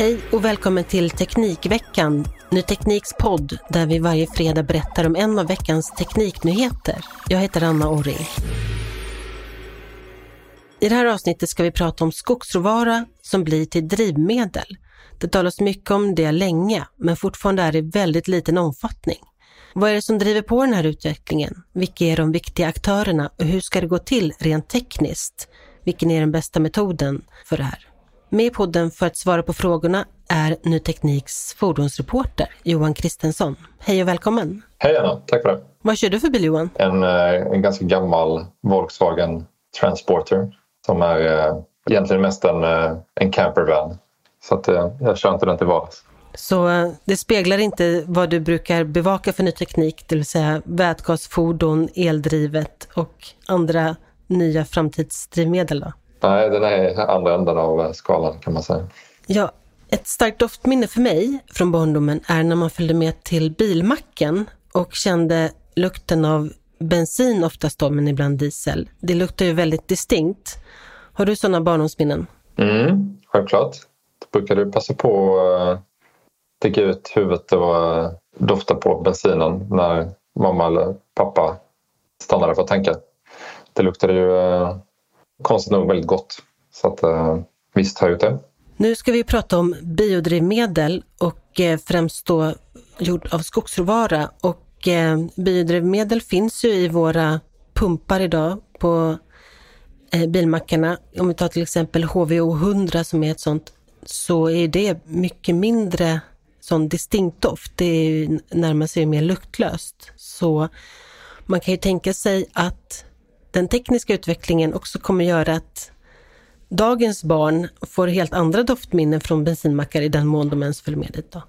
Hej och välkommen till Teknikveckan, Ny Tekniks podd där vi varje fredag berättar om en av veckans tekniknyheter. Jag heter Anna Orring. I det här avsnittet ska vi prata om skogsråvara som blir till drivmedel. Det talas mycket om det länge, men fortfarande är det i väldigt liten omfattning. Vad är det som driver på den här utvecklingen? Vilka är de viktiga aktörerna och hur ska det gå till rent tekniskt? Vilken är den bästa metoden för det här? Med i podden för att svara på frågorna är Ny Tekniks fordonsreporter Johan Kristensson. Hej och välkommen! Hej Anna, tack för det. Vad kör du för bil Johan? En, eh, en ganska gammal Volkswagen Transporter som är eh, egentligen mest en, eh, en campervan. Så att, jag kör inte den till vardags. Så det speglar inte vad du brukar bevaka för ny teknik, det vill säga vätgasfordon, eldrivet och andra nya framtidsdrivmedel? Då? Nej, den är andra änden av skalan kan man säga. Ja, ett starkt doftminne för mig från barndomen är när man följde med till bilmacken och kände lukten av bensin oftast då, men ibland diesel. Det luktar ju väldigt distinkt. Har du sådana barndomsminnen? Mm, självklart. Jag brukade passa på att sticka ut huvudet och dofta på bensinen när mamma eller pappa stannade för att tanka. Det luktade ju konstigt nog väldigt gott. Så att, eh, visst har jag gjort det. Nu ska vi prata om biodrivmedel och eh, främst då gjord av skogsråvara. Och eh, biodrivmedel finns ju i våra pumpar idag på eh, bilmackarna. Om vi tar till exempel HVO 100 som är ett sånt, så är det mycket mindre sån distinkt doft. Det är närmar sig mer luktlöst. Så man kan ju tänka sig att den tekniska utvecklingen också kommer göra att dagens barn får helt andra doftminnen från bensinmackar i den mån de ens följer med dit. Då.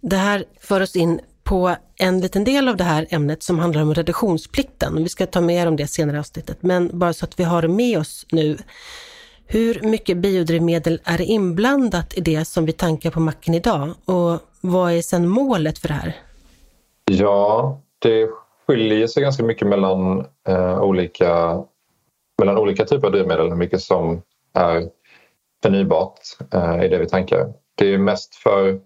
Det här för oss in på en liten del av det här ämnet som handlar om reduktionsplikten. Vi ska ta mer om det senare i avsnittet, men bara så att vi har det med oss nu. Hur mycket biodrivmedel är inblandat i det som vi tankar på macken idag och vad är sedan målet för det här? Ja, det skiljer sig ganska mycket mellan, eh, olika, mellan olika typer av drivmedel, hur mycket som är förnybart eh, i det vi tankar. Det är mest för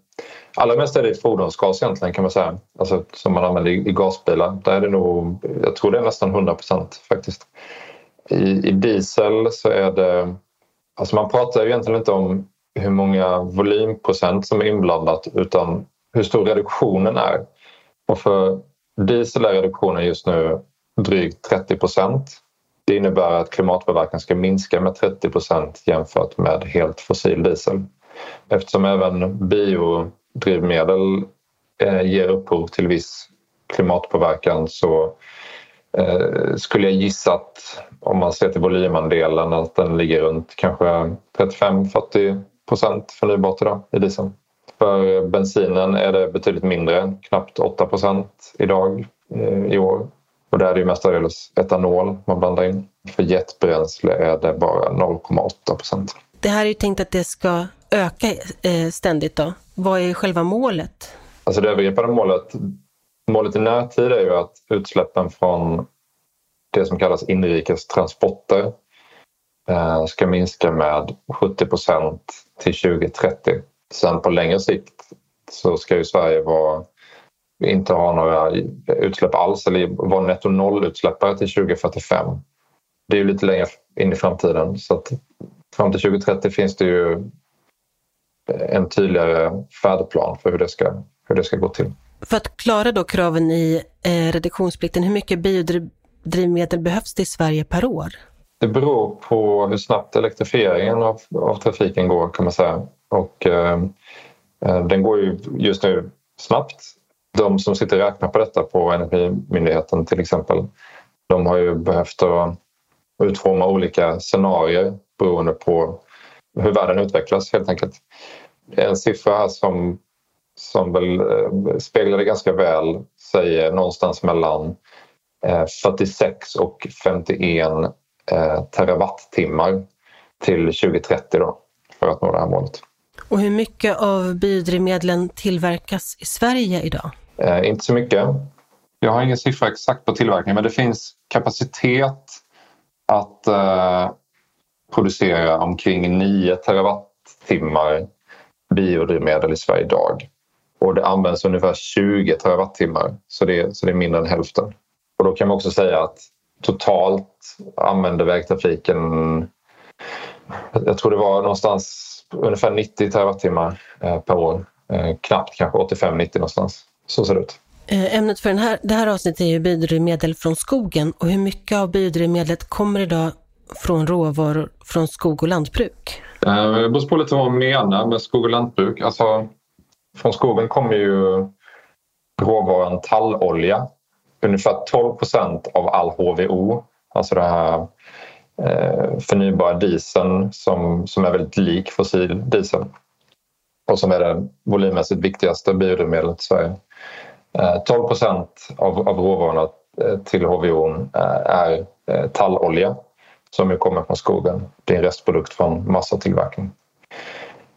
Allra mest är det fordonsgas egentligen kan man säga, alltså, som man använder i, i gasbilar. Där är det nog, jag tror det är nästan 100 procent faktiskt. I, I diesel så är det, alltså man pratar ju egentligen inte om hur många volymprocent som är inblandat utan hur stor reduktionen är. Och för Diesel är reduktionen just nu drygt 30 procent. Det innebär att klimatpåverkan ska minska med 30 procent jämfört med helt fossil diesel. Eftersom även biodrivmedel eh, ger upphov till viss klimatpåverkan så eh, skulle jag gissa att om man ser till volymandelen att den ligger runt kanske 35-40 procent förnybart idag i dieseln. För bensinen är det betydligt mindre, knappt 8% idag eh, i år. Och där är det mestadels etanol man blandar in. För jetbränsle är det bara 0,8% Det här är ju tänkt att det ska öka eh, ständigt då. Vad är själva målet? Alltså det övergripande målet, målet i närtid är ju att utsläppen från det som kallas inrikes transporter eh, ska minska med 70% till 2030. Sen på längre sikt så ska ju Sverige vara, inte ha några utsläpp alls eller vara netto nollutsläppare till 2045. Det är ju lite längre in i framtiden så att fram till 2030 finns det ju en tydligare färdplan för hur det ska, hur det ska gå till. För att klara då kraven i eh, reduktionsplikten, hur mycket biodrivmedel behövs det i Sverige per år? Det beror på hur snabbt elektrifieringen av, av trafiken går kan man säga. Och, eh, eh, den går ju just nu snabbt. De som sitter och räknar på detta på Energimyndigheten till exempel, de har ju behövt att utforma olika scenarier beroende på hur världen utvecklas helt enkelt. En siffra här som, som väl eh, speglar det ganska väl säger någonstans mellan eh, 46 och 51 terawattimmar till 2030 då, för att nå det här målet. Och hur mycket av biodrivmedlen tillverkas i Sverige idag? Eh, inte så mycket. Jag har ingen siffra exakt på tillverkningen men det finns kapacitet att eh, producera omkring 9 terawattimmar biodrivmedel i Sverige idag. Och det används ungefär 20 terawattimmar, så det, så det är mindre än hälften. Och då kan man också säga att totalt använder vägtrafiken, jag tror det var någonstans ungefär 90 terawattimmar eh, per år. Eh, knappt kanske 85-90 någonstans. Så ser det ut. Eh, ämnet för den här, det här avsnittet är ju biodrivmedel från skogen och hur mycket av biodrivmedlet kommer idag från råvaror från skog och lantbruk? Det beror på lite vad man menar med skog och lantbruk. Alltså, från skogen kommer ju råvaran tallolja. Ungefär 12 procent av all HVO, alltså det här eh, förnybara dieseln som, som är väldigt lik fossil diesel och som är det volymmässigt viktigaste biodrivmedlet i Sverige. Eh, 12 procent av, av råvarorna eh, till HVO eh, är eh, tallolja som ju kommer från skogen. Det är en restprodukt från massatillverkning.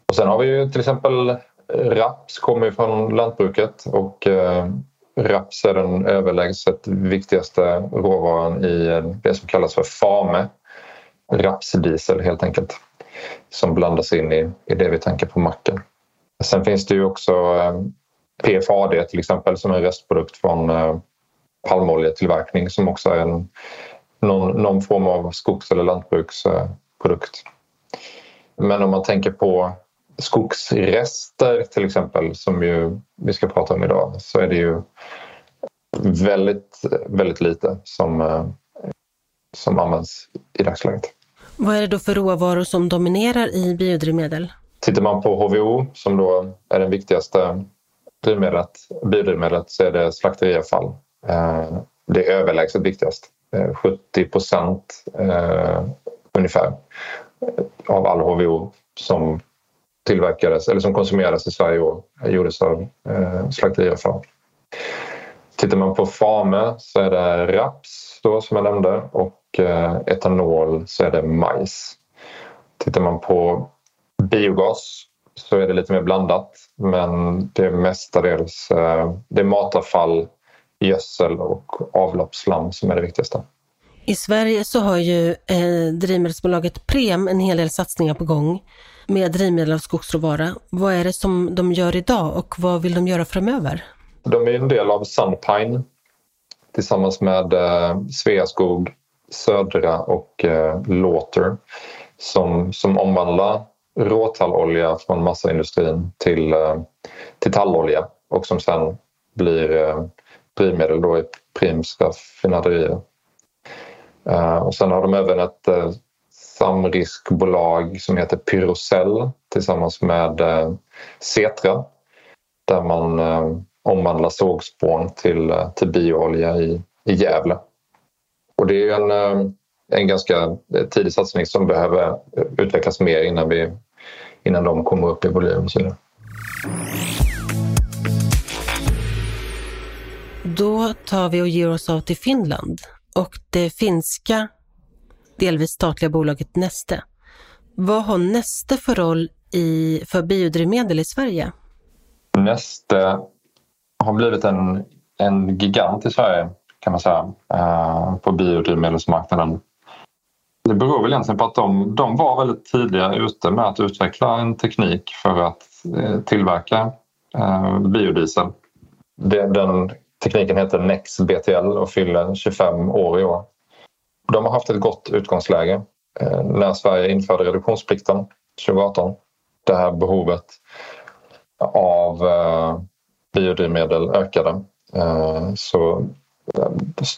Och sen har vi ju till exempel raps kommer från lantbruket och eh, raps är den överlägset viktigaste råvaran i det som kallas för FAME rapsdiesel helt enkelt som blandas in i, i det vi tänker på macken. Sen finns det ju också eh, PFAD till exempel som är en restprodukt från eh, palmoljetillverkning som också är en, någon, någon form av skogs eller lantbruksprodukt. Men om man tänker på skogsrester till exempel som ju vi ska prata om idag så är det ju väldigt, väldigt lite som, eh, som används i dagsläget. Vad är det då för råvaror som dominerar i biodrivmedel? Tittar man på HVO som då är den viktigaste drivmedlet, biodrivmedlet så är det slakteriavfall. Eh, det är överlägset viktigast. Eh, 70 procent eh, ungefär av all HVO som tillverkades eller som konsumerades i Sverige år gjordes av slakteriavfall. Tittar man på FAME så är det raps då, som jag nämnde och Eh, etanol så är det majs. Tittar man på biogas så är det lite mer blandat men det är mestadels eh, det är matavfall, gödsel och avloppsslam som är det viktigaste. I Sverige så har ju eh, drivmedelsbolaget Prem en hel del satsningar på gång med drivmedel av skogsråvara. Vad är det som de gör idag och vad vill de göra framöver? De är en del av Sunpine tillsammans med eh, Sveaskog Södra och eh, Lauter som, som omvandlar råtallolja från massaindustrin till, eh, till tallolja och som sen blir eh, drivmedel då i Prims raffinaderier. Eh, och sen har de även ett eh, samriskbolag som heter Pyrocell tillsammans med eh, Cetra där man eh, omvandlar sågspån till, eh, till bioolja i, i Gävle. Och det är en, eh, en ganska tidig satsning som behöver utvecklas mer innan, vi, innan de kommer upp i volym. Och så Då tar vi och ger oss av till Finland och det finska, delvis statliga bolaget Neste. Vad har Neste för roll i, för biodrivmedel i Sverige? Neste har blivit en, en gigant i Sverige kan man säga eh, på biodrivmedelsmarknaden. Det beror väl egentligen på att de, de var väldigt tidiga ute med att utveckla en teknik för att eh, tillverka eh, biodiesel. Den tekniken heter Nex BTL och fyller 25 år i år. De har haft ett gott utgångsläge när Sverige införde reduktionsplikten 2018. Det här behovet av biodrivmedel ökade så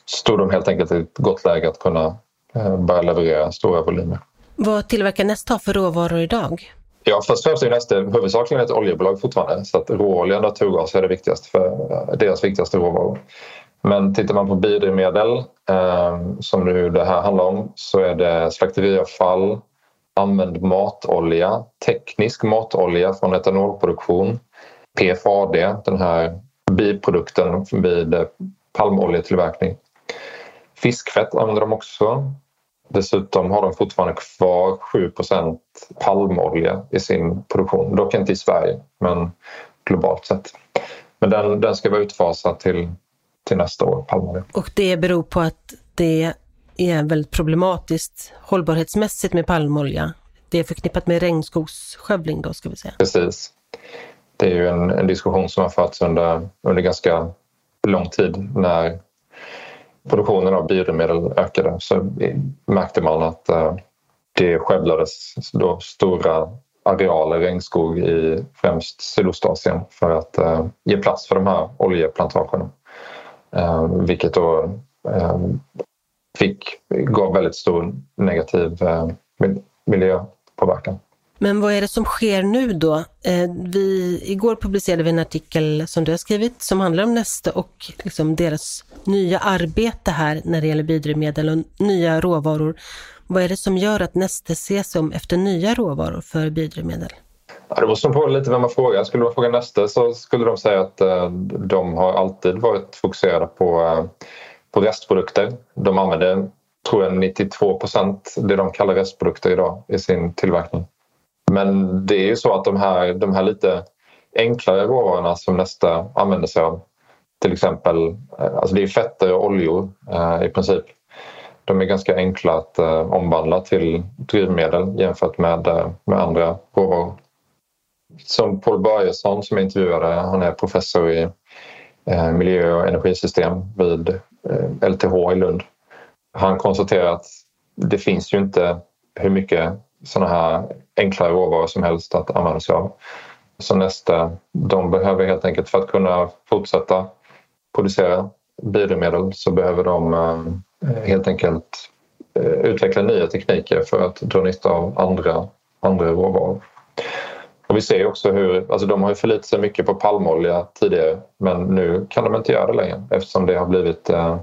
stod de helt enkelt i ett gott läge att kunna eh, börja leverera stora volymer. Vad tillverkar Neste för råvaror idag? Ja, först och främst är Neste huvudsakligen ett oljebolag fortfarande så att råolja och naturgas är det viktigaste för eh, deras viktigaste råvaror. Men tittar man på biodrivmedel eh, som nu det här handlar om så är det slakteriavfall, använd matolja, teknisk matolja från etanolproduktion, PFAD, den här biprodukten vid palmoljetillverkning. Fiskfett använder de också. Dessutom har de fortfarande kvar 7% palmolja i sin produktion. Dock inte i Sverige, men globalt sett. Men den, den ska vara utfasad till, till nästa år, palmolja. Och det beror på att det är väldigt problematiskt hållbarhetsmässigt med palmolja. Det är förknippat med regnskogsskövling då, ska vi säga. Precis. Det är ju en, en diskussion som har förts under, under ganska lång tid när produktionen av biodrivmedel ökade så märkte man att eh, det skövlades då stora arealer regnskog i främst Sydostasien för att eh, ge plats för de här oljeplantagerna. Eh, vilket då fick, gav väldigt stor negativ miljöpåverkan. Men vad är det som sker nu då? Eh, vi, igår publicerade vi en artikel som du har skrivit som handlar om Neste och liksom deras nya arbete här när det gäller biodrivmedel och nya råvaror. Vad är det som gör att Neste ser sig om efter nya råvaror för biodrivmedel? Ja, det beror på lite vem man frågar. Skulle man fråga Neste så skulle de säga att eh, de har alltid varit fokuserade på, eh, på restprodukter. De använder, tror jag, 92 procent det de kallar restprodukter idag i sin tillverkning. Men det är ju så att de här, de här lite enklare råvarorna som Nesta använder sig av till exempel, eh, alltså det är fetter och oljor eh, i princip. De är ganska enkla att eh, omvandla till drivmedel jämfört med, eh, med andra råvaror. Som Paul Börjesson som jag intervjuade, han är professor i eh, miljö och energisystem vid eh, LTH i Lund. Han konstaterar att det finns ju inte hur mycket sådana här enklare råvaror som helst att använda sig av. Så nästa, de behöver helt enkelt för att kunna fortsätta producera biodrivmedel så behöver de eh, helt enkelt eh, utveckla nya tekniker för att dra nytta av andra, andra råvaror. Och vi ser också hur, alltså de har förlitat sig mycket på palmolja tidigare men nu kan de inte göra det längre eftersom det har blivit eh,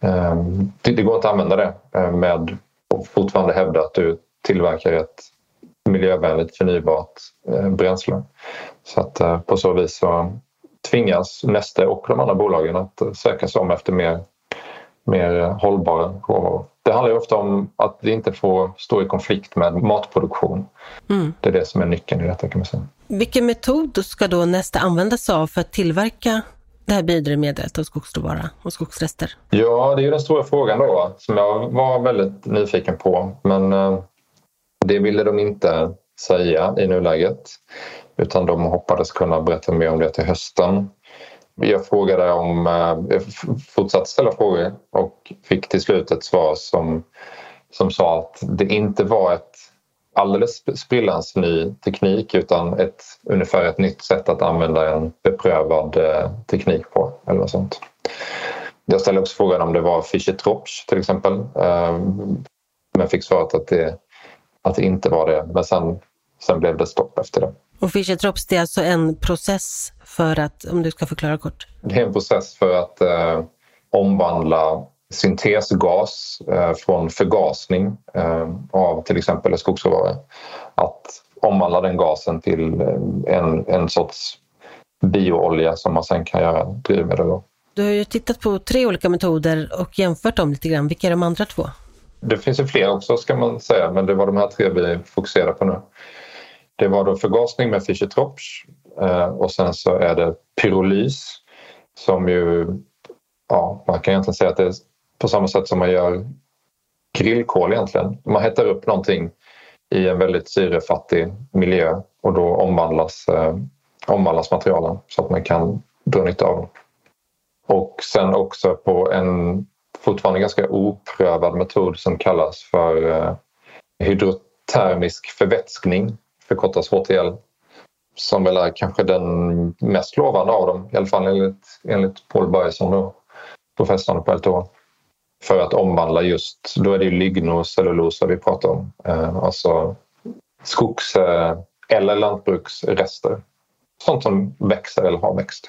eh, det, det går inte att använda det eh, med och fortfarande hävda att du tillverkar ett miljövänligt förnybart eh, bränsle. Så att eh, på så vis så tvingas Neste och de andra bolagen att söka sig om efter mer, mer hållbara råvaror. Det handlar ju ofta om att det inte får stå i konflikt med matproduktion. Mm. Det är det som är nyckeln i detta kan man säga. Vilken metod ska då Neste använda sig av för att tillverka det här biodrivmedlet av skogsråvara och skogsrester? Ja, det är ju den stora frågan då som jag var väldigt nyfiken på. Men eh, det ville de inte säga i nuläget utan de hoppades kunna berätta mer om det till hösten. Jag frågade om, eh, jag fortsatte ställa frågor och fick till slut ett svar som, som sa att det inte var ett alldeles sprillans ny teknik utan ett, ungefär ett nytt sätt att använda en beprövad eh, teknik på. eller något sånt. Jag ställde också frågan om det var Fischer-Tropsch till exempel eh, men fick svaret att det att det inte var det. Men sen, sen blev det stopp efter det. Och Fischer-Tropsch, det är alltså en process för att, om du ska förklara kort? Det är en process för att eh, omvandla syntesgas eh, från förgasning eh, av till exempel skogsråvara. Att omvandla den gasen till eh, en, en sorts bioolja som man sen kan göra drivmedel av. Du har ju tittat på tre olika metoder och jämfört dem lite grann. Vilka är de andra två? Det finns ju fler också ska man säga, men det var de här tre vi fokuserade på nu. Det var då förgasning med Fischer-Tropsch eh, och sen så är det pyrolys som ju, ja, man kan egentligen säga att det är på samma sätt som man gör grillkol egentligen. Man hettar upp någonting i en väldigt syrefattig miljö och då omvandlas, eh, omvandlas materialen så att man kan dra nytta av dem. Och sen också på en fortfarande ganska oprövad metod som kallas för eh, hydrotermisk förvätskning, förkortas HTL, som väl är kanske den mest lovande av dem, i alla fall enligt, enligt Paul Börjesson, professorn på LTH för att omvandla just, då är det ju lignocellulosa vi pratar om. Eh, alltså skogs eh, eller lantbruksrester. Sånt som växer eller har växt.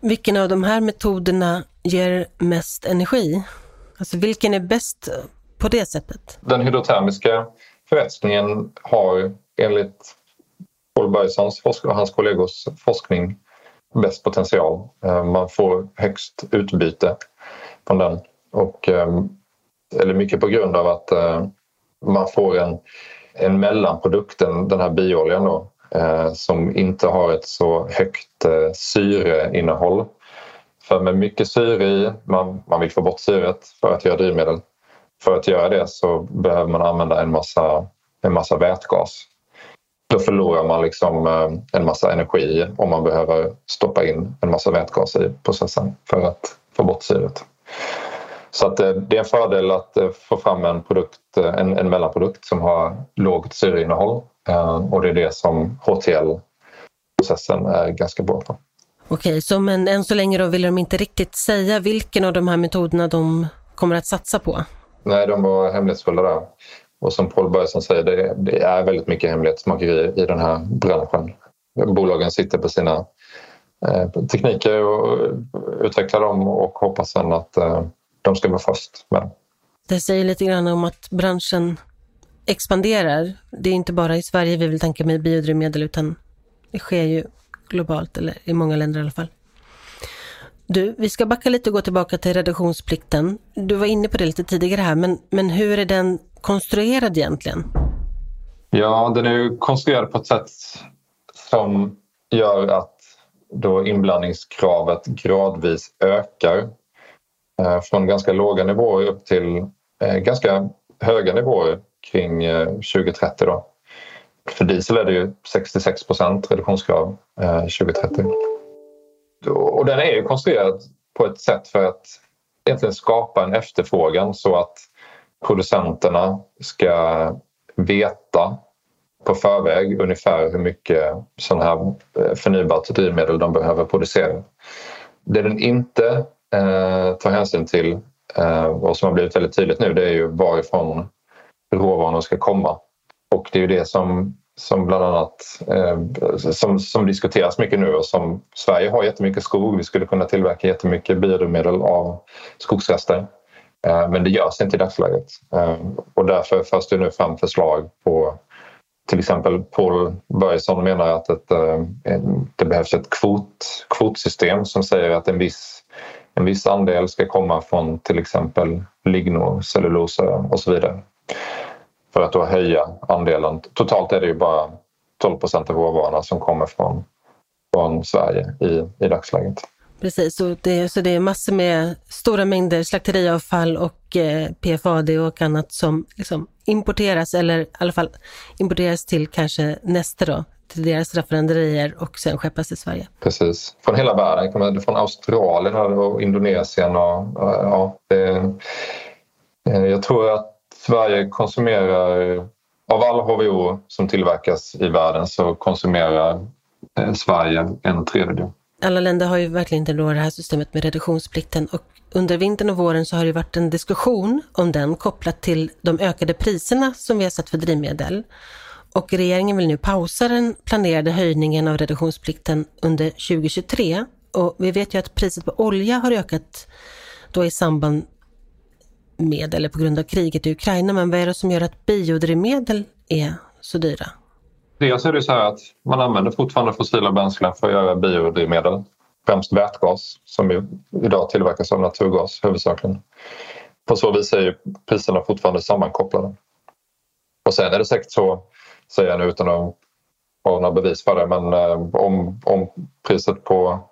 Vilken av de här metoderna ger mest energi? Alltså vilken är bäst på det sättet? Den hydrotermiska förvätskningen har enligt Paul Bergsons och hans kollegors forskning bäst potential. Eh, man får högst utbyte från den. Och, ehm, eller mycket på grund av att eh, man får en, en mellanprodukt, den här biooljan då, eh, som inte har ett så högt syreinnehåll. För med mycket syre i, man, man vill få bort syret för att göra drivmedel. För att göra det så behöver man använda en massa, en massa vätgas. Då förlorar man liksom eh, en massa energi om man behöver stoppa in en massa vätgas i processen för att få bort syret. Så att eh, det är en fördel att eh, få fram en, produkt, en, en mellanprodukt som har lågt syreinnehåll och det är det som HTL-processen är ganska bra på. Okej, så men än så länge då vill de inte riktigt säga vilken av de här metoderna de kommer att satsa på? Nej, de var hemlighetsfulla där. Och som Paul Börjesson säger, det, det är väldigt mycket hemlighetsmakeri i den här branschen. Bolagen sitter på sina eh, tekniker och utvecklar dem och hoppas sen att eh, de ska vara först med. Det säger lite grann om att branschen expanderar. Det är inte bara i Sverige vi vill tänka med biodrivmedel utan det sker ju globalt, eller i många länder i alla fall. Du, vi ska backa lite och gå tillbaka till reduktionsplikten. Du var inne på det lite tidigare här, men, men hur är den konstruerad egentligen? Ja, den är ju konstruerad på ett sätt som gör att då inblandningskravet gradvis ökar Eh, från ganska låga nivåer upp till eh, ganska höga nivåer kring eh, 2030. Då. För diesel är det ju 66 procent reduktionskrav eh, 2030. Och den är ju konstruerad på ett sätt för att egentligen skapa en efterfrågan så att producenterna ska veta på förväg ungefär hur mycket sån här eh, förnybart drivmedel de behöver producera. Det den inte eh, tar hänsyn till eh, och som har blivit väldigt tydligt nu det är ju varifrån råvarorna ska komma. Och det är ju det som, som bland annat eh, som, som diskuteras mycket nu och som Sverige har jättemycket skog. Vi skulle kunna tillverka jättemycket biodrivmedel av skogsrester. Eh, men det görs inte i dagsläget. Eh, och därför förs det nu fram förslag på till exempel Paul Börjesson menar att ett, eh, det behövs ett kvot, kvotsystem som säger att en viss en viss andel ska komma från till exempel lignocellulosa och så vidare. För att då höja andelen. Totalt är det ju bara 12 procent av råvarorna som kommer från, från Sverige i, i dagsläget. Precis, så det, så det är massor med stora mängder slakteriavfall och eh, PFAD och annat som liksom importeras, eller i alla fall importeras till kanske Neste då, till deras raffinaderier och sen skeppas till Sverige. Precis, från hela världen, från Australien och Indonesien. Och, ja, det, eh, jag tror att Sverige konsumerar, av all HVO som tillverkas i världen så konsumerar eh, Sverige en tredjedel. Alla länder har ju verkligen inte det här systemet med reduktionsplikten och under vintern och våren så har det varit en diskussion om den kopplat till de ökade priserna som vi har sett för drivmedel och regeringen vill nu pausa den planerade höjningen av reduktionsplikten under 2023. Och vi vet ju att priset på olja har ökat då i samband med eller på grund av kriget i Ukraina. Men vad är det som gör att biodrivmedel är så dyra? Dels är det så här att man använder fortfarande fossila bränslen för att göra biodrivmedel. Främst vätgas som ju idag tillverkas av naturgas huvudsakligen. På så vis är ju priserna fortfarande sammankopplade. Och sen är det säkert så, säger jag nu utan att ha några bevis för det, men eh, om, om priset på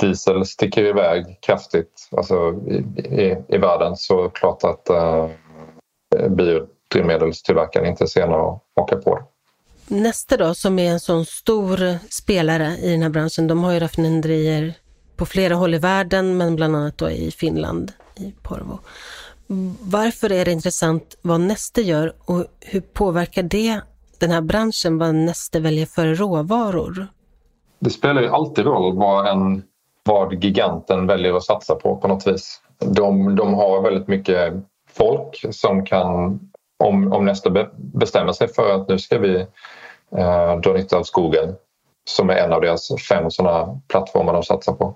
diesel sticker iväg kraftigt alltså i, i, i världen så är det klart att eh, biodrivmedelstillverkaren inte ser att haka på det. Neste då, som är en sån stor spelare i den här branschen, de har ju raffinaderier på flera håll i världen, men bland annat då i Finland, i Porvo. Varför är det intressant vad Neste gör och hur påverkar det den här branschen, vad Neste väljer för råvaror? Det spelar ju alltid roll vad, en, vad giganten väljer att satsa på på något vis. De, de har väldigt mycket folk som kan, om, om Neste bestämmer sig för att nu ska vi eh, dra nytta av skogen som är en av deras fem sådana plattformar de satsar på.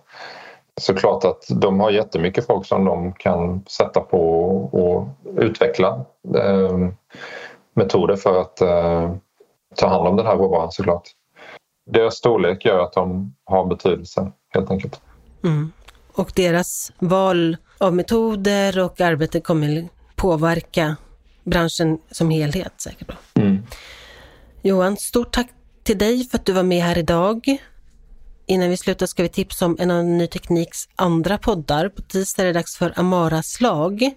Såklart att de har jättemycket folk som de kan sätta på och utveckla eh, metoder för att eh, ta hand om den här råvaran såklart. Deras storlek gör att de har betydelse helt enkelt. Mm. Och deras val av metoder och arbete kommer påverka branschen som helhet säkert. Mm. Johan, stort tack till dig för att du var med här idag. Innan vi slutar ska vi tipsa om en av Ny Tekniks andra poddar. På tisdag är det dags för Amara Slag,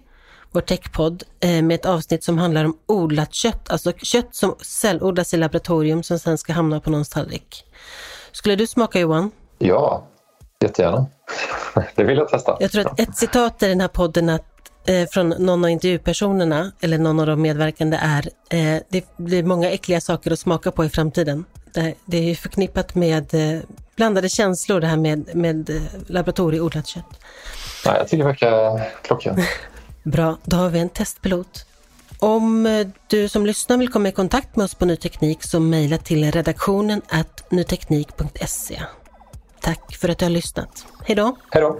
vår techpodd, eh, med ett avsnitt som handlar om odlat kött, alltså kött som cellodlas i laboratorium som sen ska hamna på någons tallrik. Skulle du smaka Johan? Ja, jättegärna. Det vill jag testa. Jag tror att ett citat i den här podden att eh, från någon av intervjupersonerna eller någon av de medverkande är eh, det blir många äckliga saker att smaka på i framtiden. Det, det är förknippat med eh, blandade känslor det här med, med eh, laboratorieodlat kött. Nej, jag tycker det verkar klockan. Bra, då har vi en testpilot. Om eh, du som lyssnar vill komma i kontakt med oss på Ny Teknik så mejla till redaktionen at nyteknik.se. Tack för att du har lyssnat. Hej då! Hej då!